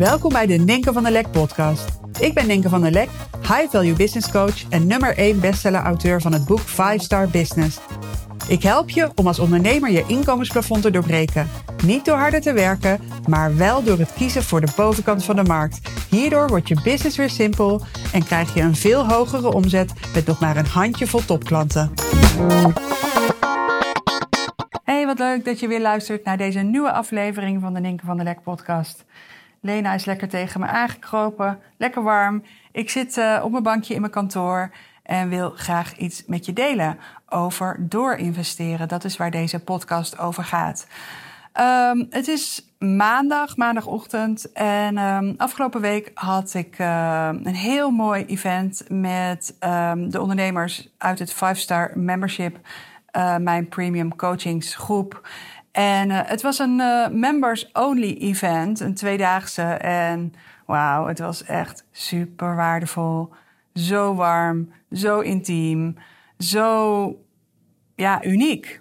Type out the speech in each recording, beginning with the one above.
Welkom bij de Ninke van der Lek podcast. Ik ben Ninke van der Lek, high value business coach en nummer 1 bestseller auteur van het boek 5 Star Business. Ik help je om als ondernemer je inkomensplafond te doorbreken. Niet door harder te werken, maar wel door het kiezen voor de bovenkant van de markt. Hierdoor wordt je business weer simpel en krijg je een veel hogere omzet met nog maar een handjevol topklanten. Hey, wat leuk dat je weer luistert naar deze nieuwe aflevering van de Ninke van der Lek podcast. Lena is lekker tegen me aangekropen, lekker warm. Ik zit uh, op mijn bankje in mijn kantoor en wil graag iets met je delen over doorinvesteren. Dat is waar deze podcast over gaat. Um, het is maandag, maandagochtend. En um, afgelopen week had ik uh, een heel mooi event met de ondernemers uit het 5-star membership, uh, mijn premium coachingsgroep. En uh, het was een members-only event, een tweedaagse. En wauw, het was echt super waardevol. Zo warm, zo intiem, zo ja, uniek.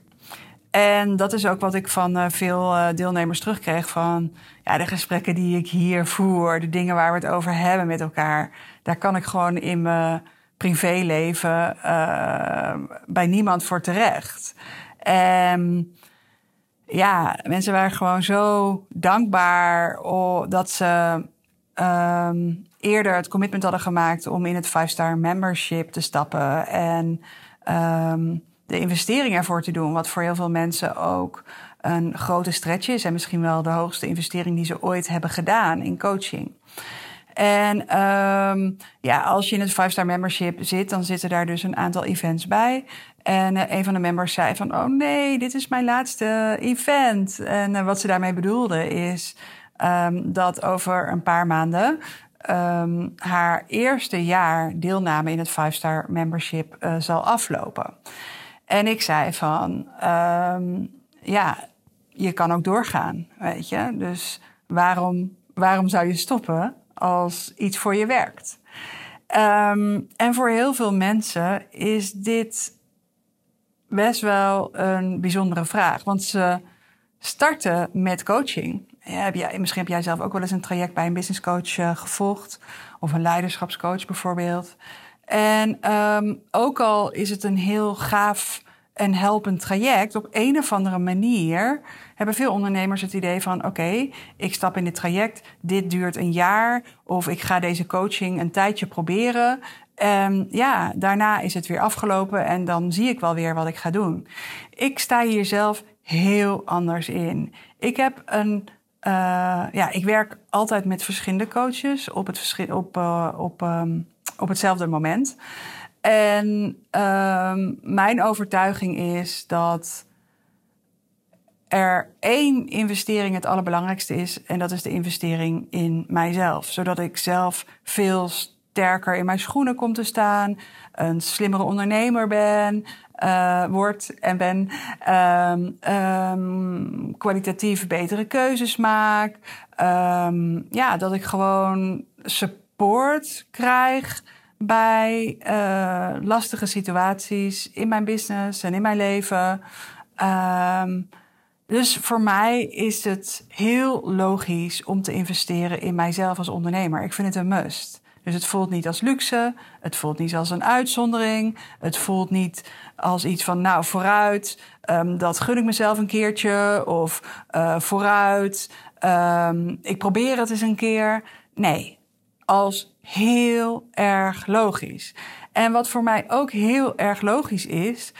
En dat is ook wat ik van uh, veel deelnemers terugkreeg van ja, de gesprekken die ik hier voer, de dingen waar we het over hebben met elkaar. Daar kan ik gewoon in mijn privéleven bij niemand voor terecht. En ja, mensen waren gewoon zo dankbaar dat ze um, eerder het commitment hadden gemaakt om in het 5-star membership te stappen. En um, de investering ervoor te doen. Wat voor heel veel mensen ook een grote stretch is. En misschien wel de hoogste investering die ze ooit hebben gedaan in coaching. En um, ja, als je in het 5-star membership zit, dan zitten daar dus een aantal events bij. En uh, een van de members zei van, oh nee, dit is mijn laatste event. En uh, wat ze daarmee bedoelde is um, dat over een paar maanden um, haar eerste jaar deelname in het 5-star membership uh, zal aflopen. En ik zei van, ja, je kan ook doorgaan, weet je. Dus waarom, waarom zou je stoppen als iets voor je werkt? Um, en voor heel veel mensen is dit best wel een bijzondere vraag. Want ze starten met coaching. Ja, heb jij, misschien heb jij zelf ook wel eens een traject bij een business coach uh, gevolgd. Of een leiderschapscoach bijvoorbeeld. En um, ook al is het een heel gaaf en helpend traject, op een of andere manier hebben veel ondernemers het idee van: oké, ik stap in dit traject, dit duurt een jaar, of ik ga deze coaching een tijdje proberen. En ja, daarna is het weer afgelopen en dan zie ik wel weer wat ik ga doen. Ik sta hier zelf heel anders in. Ik heb een. Uh, ja, ik werk altijd met verschillende coaches op, het, op, uh, op, um, op hetzelfde moment. En um, mijn overtuiging is dat er één investering het allerbelangrijkste is. En dat is de investering in mijzelf. Zodat ik zelf veel sterker in mijn schoenen kom te staan. Een slimmere ondernemer ben. Uh, en ben. Um, kwalitatief betere keuzes maak. ja, dat ik gewoon support krijg bij uh, lastige situaties in mijn business en in mijn leven. Um, dus voor mij is het heel logisch om te investeren in mijzelf als ondernemer. Ik vind het een must. Dus het voelt niet als luxe, het voelt niet als een uitzondering, het voelt niet als iets van, nou, vooruit, um, dat gun ik mezelf een keertje, of uh, vooruit, um, ik probeer het eens een keer. Nee, als heel erg logisch. En wat voor mij ook heel erg logisch is,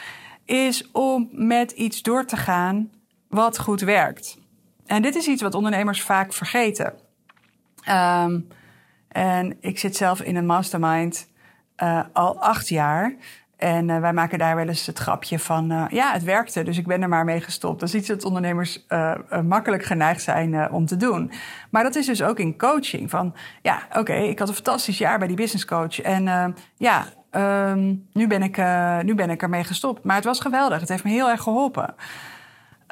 is om met iets door te gaan wat goed werkt. En dit is iets wat ondernemers vaak vergeten. Um, en ik zit zelf in een mastermind uh, al acht jaar. En uh, wij maken daar wel eens het grapje van, uh, ja, het werkte, dus ik ben er maar mee gestopt. Dat is iets dat ondernemers uh, makkelijk geneigd zijn om te doen. Maar dat is dus ook in coaching. Van, ja, oké, ik had een fantastisch jaar bij die business coach. En ja, um, nu, ben ik, nu ben ik ermee gestopt. Maar het was geweldig, het heeft me heel erg geholpen.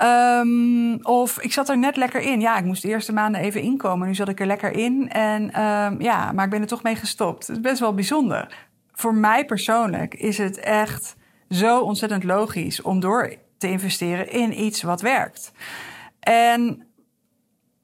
Um, of ik zat er net lekker in. Ja, ik moest de eerste maanden even inkomen. Nu zat ik er lekker in. En um, ja, maar ik ben er toch mee gestopt. Het is best wel bijzonder voor mij persoonlijk is het echt zo ontzettend logisch om door te investeren in iets wat werkt. En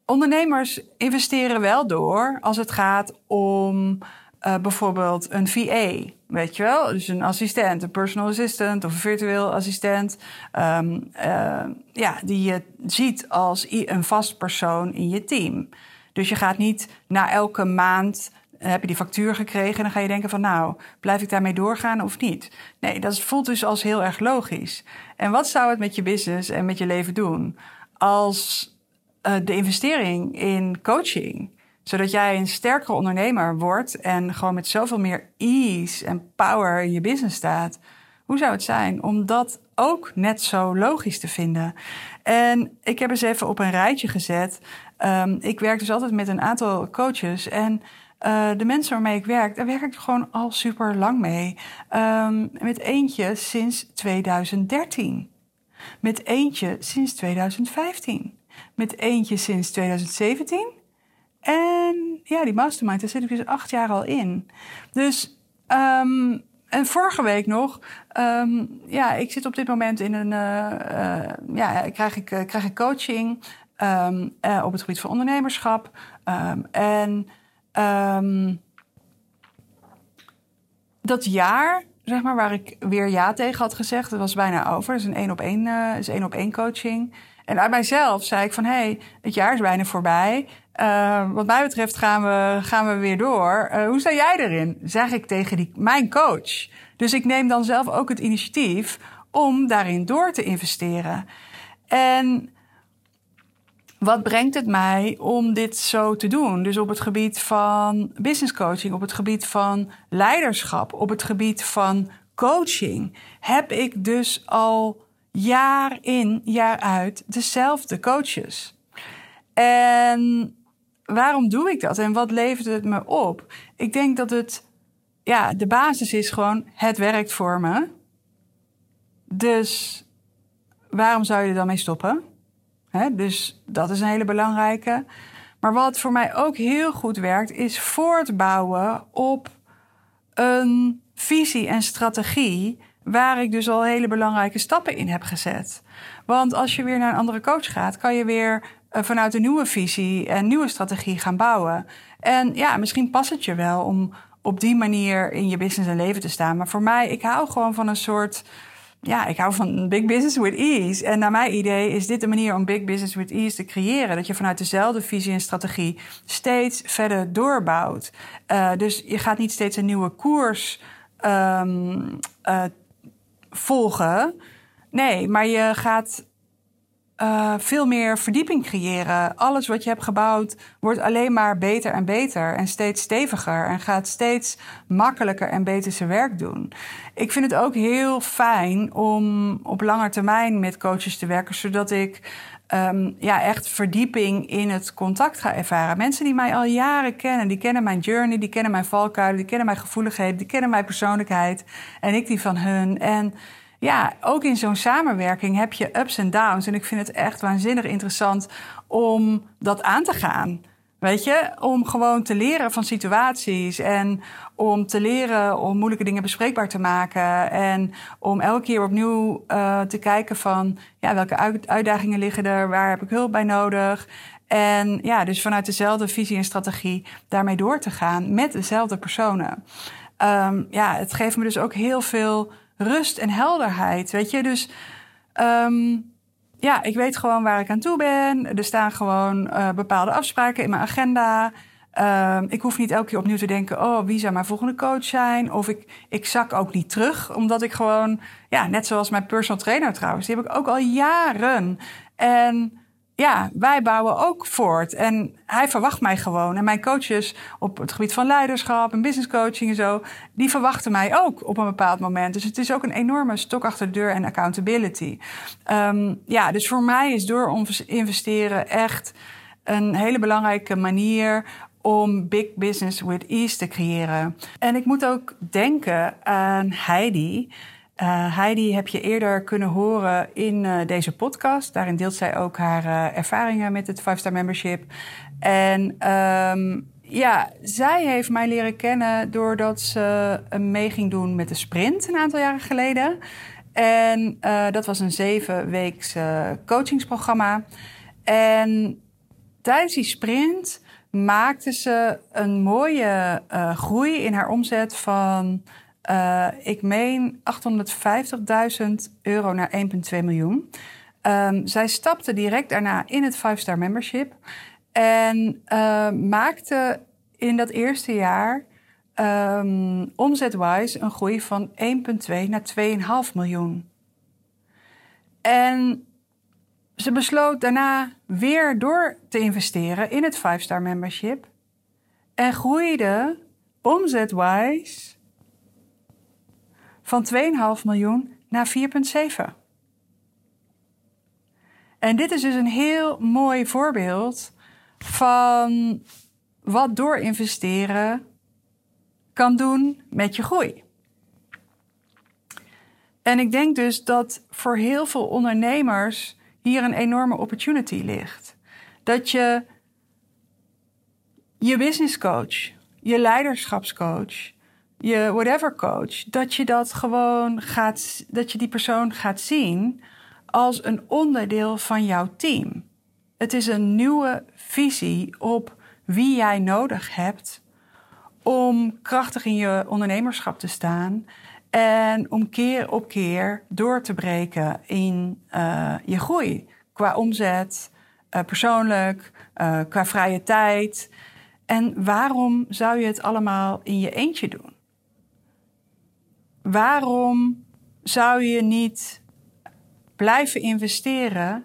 ondernemers investeren wel door als het gaat om uh, bijvoorbeeld een VA. Weet je wel? Dus een assistent, een personal assistant of een virtueel assistent. Um, uh, ja, die je ziet als een vast persoon in je team. Dus je gaat niet na elke maand heb je die factuur gekregen en dan ga je denken van nou, blijf ik daarmee doorgaan of niet? Nee, dat voelt dus als heel erg logisch. En wat zou het met je business en met je leven doen als uh, de investering in coaching, zodat jij een sterkere ondernemer wordt en gewoon met zoveel meer ease en power in je business staat? Hoe zou het zijn om dat ook net zo logisch te vinden? En ik heb eens even op een rijtje gezet. Um, ik werk dus altijd met een aantal coaches en uh, de mensen waarmee ik werk, daar werk ik gewoon al super lang mee. Um, met eentje sinds 2013. Met eentje sinds 2015. Met eentje sinds 2017. En ja, die mastermind, daar zit ik dus acht jaar al in. Dus, um, en vorige week nog, ja, ik zit op dit moment in een, uh, uh, ja, krijg ik, krijg ik coaching um, op het gebied van ondernemerschap. en Um, dat jaar, zeg maar, waar ik weer ja tegen had gezegd, dat was bijna over. Dat is een één op één, is één op één coaching. En uit mijzelf zei ik van, hé, hey, het jaar is bijna voorbij. Wat mij betreft gaan we, gaan we weer door. Uh, hoe sta jij erin? Zeg ik tegen die, mijn coach. Dus ik neem dan zelf ook het initiatief om daarin door te investeren. En wat brengt het mij om dit zo te doen? Dus op het gebied van business coaching, op het gebied van leiderschap, op het gebied van coaching, heb ik dus al jaar in, jaar uit dezelfde coaches. En waarom doe ik dat en wat levert het me op? Ik denk dat het, ja, de basis is gewoon, het werkt voor me. Dus waarom zou je er dan mee stoppen? Dus dat is een hele belangrijke. Maar wat voor mij ook heel goed werkt, is voortbouwen op een visie en strategie waar ik dus al hele belangrijke stappen in heb gezet. Want als je weer naar een andere coach gaat, kan je weer eh, vanuit een nieuwe visie en nieuwe strategie gaan bouwen. En ja, misschien past het je wel om op die manier in je business en leven te staan. Maar voor mij, ik hou gewoon van een soort ja, ik hou van big business with ease. En naar mijn idee is dit de manier om big business with ease te creëren. Dat je vanuit dezelfde visie en strategie steeds verder doorbouwt. Uh, dus je gaat niet steeds een nieuwe koers um, uh, volgen. Nee, maar je gaat uh, veel meer verdieping creëren. Alles wat je hebt gebouwd wordt alleen maar beter en beter en steeds steviger en gaat steeds makkelijker en beter zijn werk doen. Ik vind het ook heel fijn om op lange termijn met coaches te werken, zodat ik um, ja, echt verdieping in het contact ga ervaren. Mensen die mij al jaren kennen, die kennen mijn journey, die kennen mijn valkuilen, die kennen mijn gevoeligheden, die kennen mijn persoonlijkheid en ik die van hun. En ja, ook in zo'n samenwerking heb je ups en downs. En ik vind het echt waanzinnig interessant om dat aan te gaan. Weet je, om gewoon te leren van situaties en om te leren om moeilijke dingen bespreekbaar te maken. En om elke keer opnieuw uh, te kijken van ja, welke uitdagingen liggen er, waar heb ik hulp bij nodig. En ja, dus vanuit dezelfde visie en strategie daarmee door te gaan met dezelfde personen. Um, ja, het geeft me dus ook heel veel rust en helderheid. Weet je, dus um, ja, ik weet gewoon waar ik aan toe ben. Er staan gewoon uh, bepaalde afspraken in mijn agenda. Um, ik hoef niet elke keer opnieuw te denken: oh, wie zou mijn volgende coach zijn? Of ik, ik zak ook niet terug, omdat ik gewoon, ja, net zoals mijn personal trainer trouwens, die heb ik ook al jaren. En ja, wij bouwen ook voort. En hij verwacht mij gewoon. En mijn coaches op het gebied van leiderschap en business coaching en zo, die verwachten mij ook op een bepaald moment. Dus het is ook een enorme stok achter de deur en accountability. Um, ja, dus voor mij is door investeren echt een hele belangrijke manier om big business with ease te creëren. En ik moet ook denken aan Heidi. Uh, Heidi heb je eerder kunnen horen in uh, deze podcast. Daarin deelt zij ook haar uh, ervaringen met het 5-star membership. En um, ja, zij heeft mij leren kennen doordat ze mee ging doen met de sprint een aantal jaren geleden. En dat was een zeven weeks coachingsprogramma. En tijdens die sprint maakte ze een mooie groei in haar omzet van, uh, ik meen, 850.000 euro naar 1,2 miljoen. Um, zij stapte direct daarna in het 5-star membership en uh, maakte in dat eerste jaar um, omzetwise een groei van 1,2 naar 2,5 miljoen. En ze besloot daarna weer door te investeren in het 5-star membership en groeide omzetwise van 2,5 miljoen naar 4,7. En dit is dus een heel mooi voorbeeld van wat door investeren kan doen met je groei. En ik denk dus dat voor heel veel ondernemers hier een enorme opportunity ligt. Dat je je business coach, je leiderschapscoach, je whatever coach, dat je dat gewoon gaat, dat je die persoon gaat zien als een onderdeel van jouw team. Het is een nieuwe visie op wie jij nodig hebt om krachtig in je ondernemerschap te staan en om keer op keer door te breken in uh, je groei. Qua omzet, uh, persoonlijk, uh, qua vrije tijd. En waarom zou je het allemaal in je eentje doen? Waarom zou je niet blijven investeren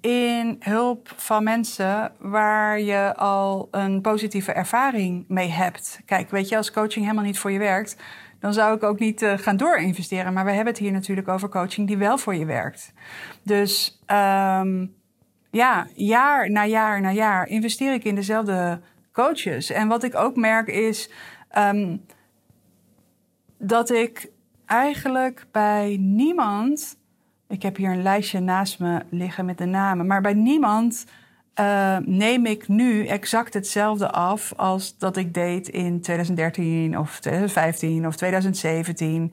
in hulp van mensen waar je al een positieve ervaring mee hebt. Kijk, weet je, als coaching helemaal niet voor je werkt, dan zou ik ook niet uh, gaan doorinvesteren. Maar we hebben het hier natuurlijk over coaching die wel voor je werkt. Dus um, ja, jaar na jaar na jaar investeer ik in dezelfde coaches. En wat ik ook merk is um, dat ik eigenlijk bij niemand ik heb hier een lijstje naast me liggen met de namen. Maar bij niemand uh, neem ik nu exact hetzelfde af als dat ik deed in 2013 of 2015 of 2017.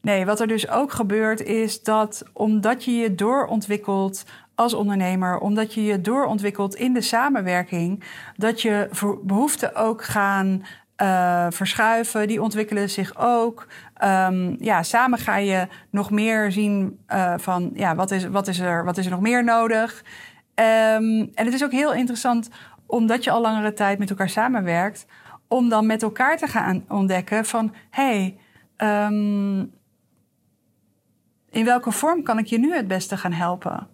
Nee, wat er dus ook gebeurt is dat omdat je je doorontwikkelt als ondernemer, omdat je je doorontwikkelt in de samenwerking, dat je behoeften ook gaan uh, verschuiven. Die ontwikkelen zich ook. Um, ja, samen ga je nog meer zien uh, van ja, wat is, wat, is er, wat is er nog meer nodig. Um, en het is ook heel interessant, omdat je al langere tijd met elkaar samenwerkt, om dan met elkaar te gaan ontdekken van hey, um, in welke vorm kan ik je nu het beste gaan helpen?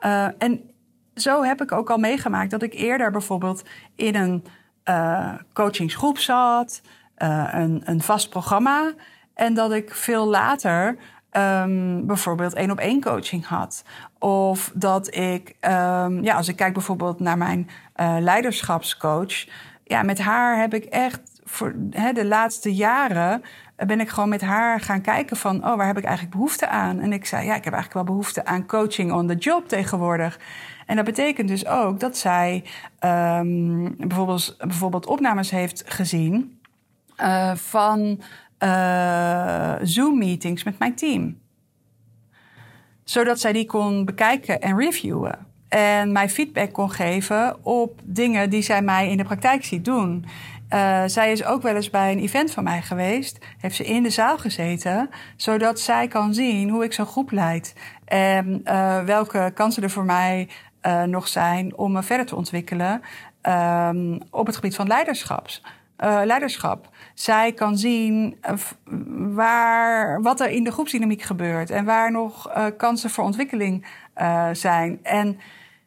Uh, en zo heb ik ook al meegemaakt dat ik eerder bijvoorbeeld in een uh, coachingsgroep zat, uh, een, een vast programma. En dat ik veel later um, bijvoorbeeld één op één coaching had. Of dat ik, um, ja, als ik kijk bijvoorbeeld naar mijn uh, leiderschapscoach. Ja, met haar heb ik echt voor hè, de laatste jaren ben ik gewoon met haar gaan kijken van, oh, waar heb ik eigenlijk behoefte aan? En ik zei, ja, ik heb eigenlijk wel behoefte aan coaching on the job tegenwoordig. En dat betekent dus ook dat zij um, bijvoorbeeld, bijvoorbeeld opnames heeft gezien uh, van uh, Zoom-meetings met mijn team. Zodat zij die kon bekijken en reviewen. En mij feedback kon geven op dingen die zij mij in de praktijk ziet doen. Uh, zij is ook wel eens bij een event van mij geweest. Heeft ze in de zaal gezeten. Zodat zij kan zien hoe ik zo'n groep leid. En welke kansen er voor mij uh, nog zijn om verder te ontwikkelen. Um, op het gebied van leiderschaps. leiderschap. Zij kan zien waar, wat er in de groepsdynamiek gebeurt. En waar nog kansen voor ontwikkeling zijn. En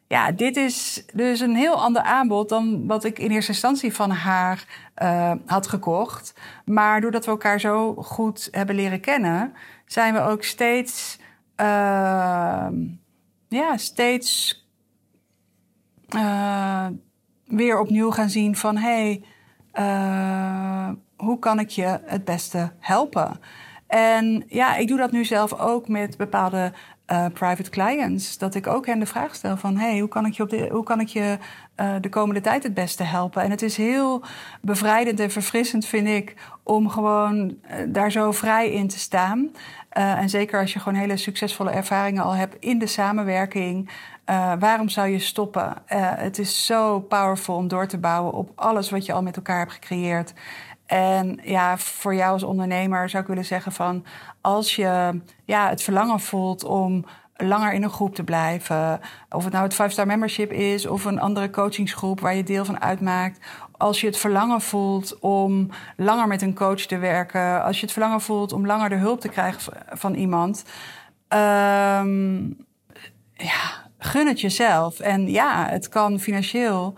ja, dit is dus een heel ander aanbod dan wat ik in eerste instantie van haar uh, had gekocht. Maar doordat we elkaar zo goed hebben leren kennen, zijn we ook steeds, uh, ja, steeds uh, weer opnieuw gaan zien van hey, hoe kan ik je het beste helpen? En ja, ik doe dat nu zelf ook met bepaalde uh, private clients. Dat ik ook hen de vraag stel van... hey, hoe kan ik je, op de, hoe kan ik je uh, de komende tijd het beste helpen? En het is heel bevrijdend en verfrissend, vind ik... om gewoon uh, daar zo vrij in te staan. en zeker als je gewoon hele succesvolle ervaringen al hebt in de samenwerking... waarom zou je stoppen? het is zo powerful om door te bouwen op alles wat je al met elkaar hebt gecreëerd. En ja, voor jou als ondernemer zou ik willen zeggen van als je ja, het verlangen voelt om langer in een groep te blijven, of het nou het 5-star membership is of een andere coachingsgroep waar je deel van uitmaakt, als je het verlangen voelt om langer met een coach te werken, als je het verlangen voelt om langer de hulp te krijgen van iemand, um, ja, gun het jezelf. En ja, het kan financieel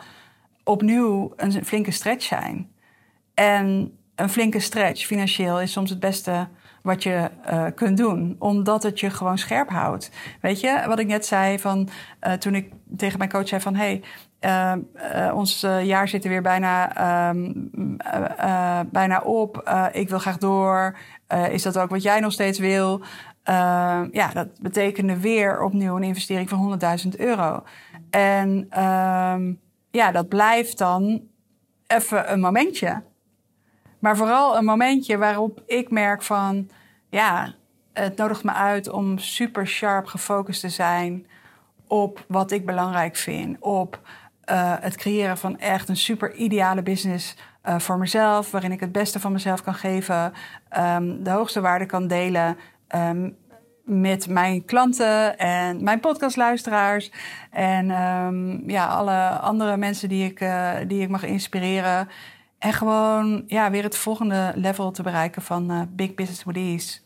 opnieuw een flinke stretch zijn. En een flinke stretch financieel is soms het beste wat je uh, kunt doen, omdat het je gewoon scherp houdt. Weet je, wat ik net zei van uh, toen ik tegen mijn coach zei van hey, uh, ons jaar zit er weer bijna, bijna op. ik wil graag door. is dat ook wat jij nog steeds wil? ja, dat betekende weer opnieuw een investering van 100.000 euro. En ehm, ja, dat blijft dan even een momentje. Maar vooral een momentje waarop ik merk van, ja, het nodigt me uit om super sharp gefocust te zijn op wat ik belangrijk vind. Op uh, het creëren van echt een super ideale business uh, voor mezelf, waarin ik het beste van mezelf kan geven, um, de hoogste waarde kan delen. Um, met mijn klanten en mijn podcastluisteraars. En um, ja, alle andere mensen die ik, uh, die ik mag inspireren. En gewoon ja, weer het volgende level te bereiken van uh, Big Business with Ease.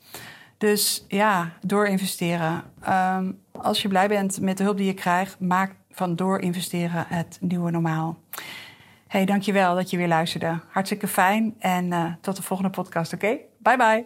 Dus ja, door investeren. Um, als je blij bent met de hulp die je krijgt, maak van door investeren het nieuwe normaal. Hey, dankjewel dat je weer luisterde. Hartstikke fijn en uh, tot de volgende podcast, oké? Bye bye.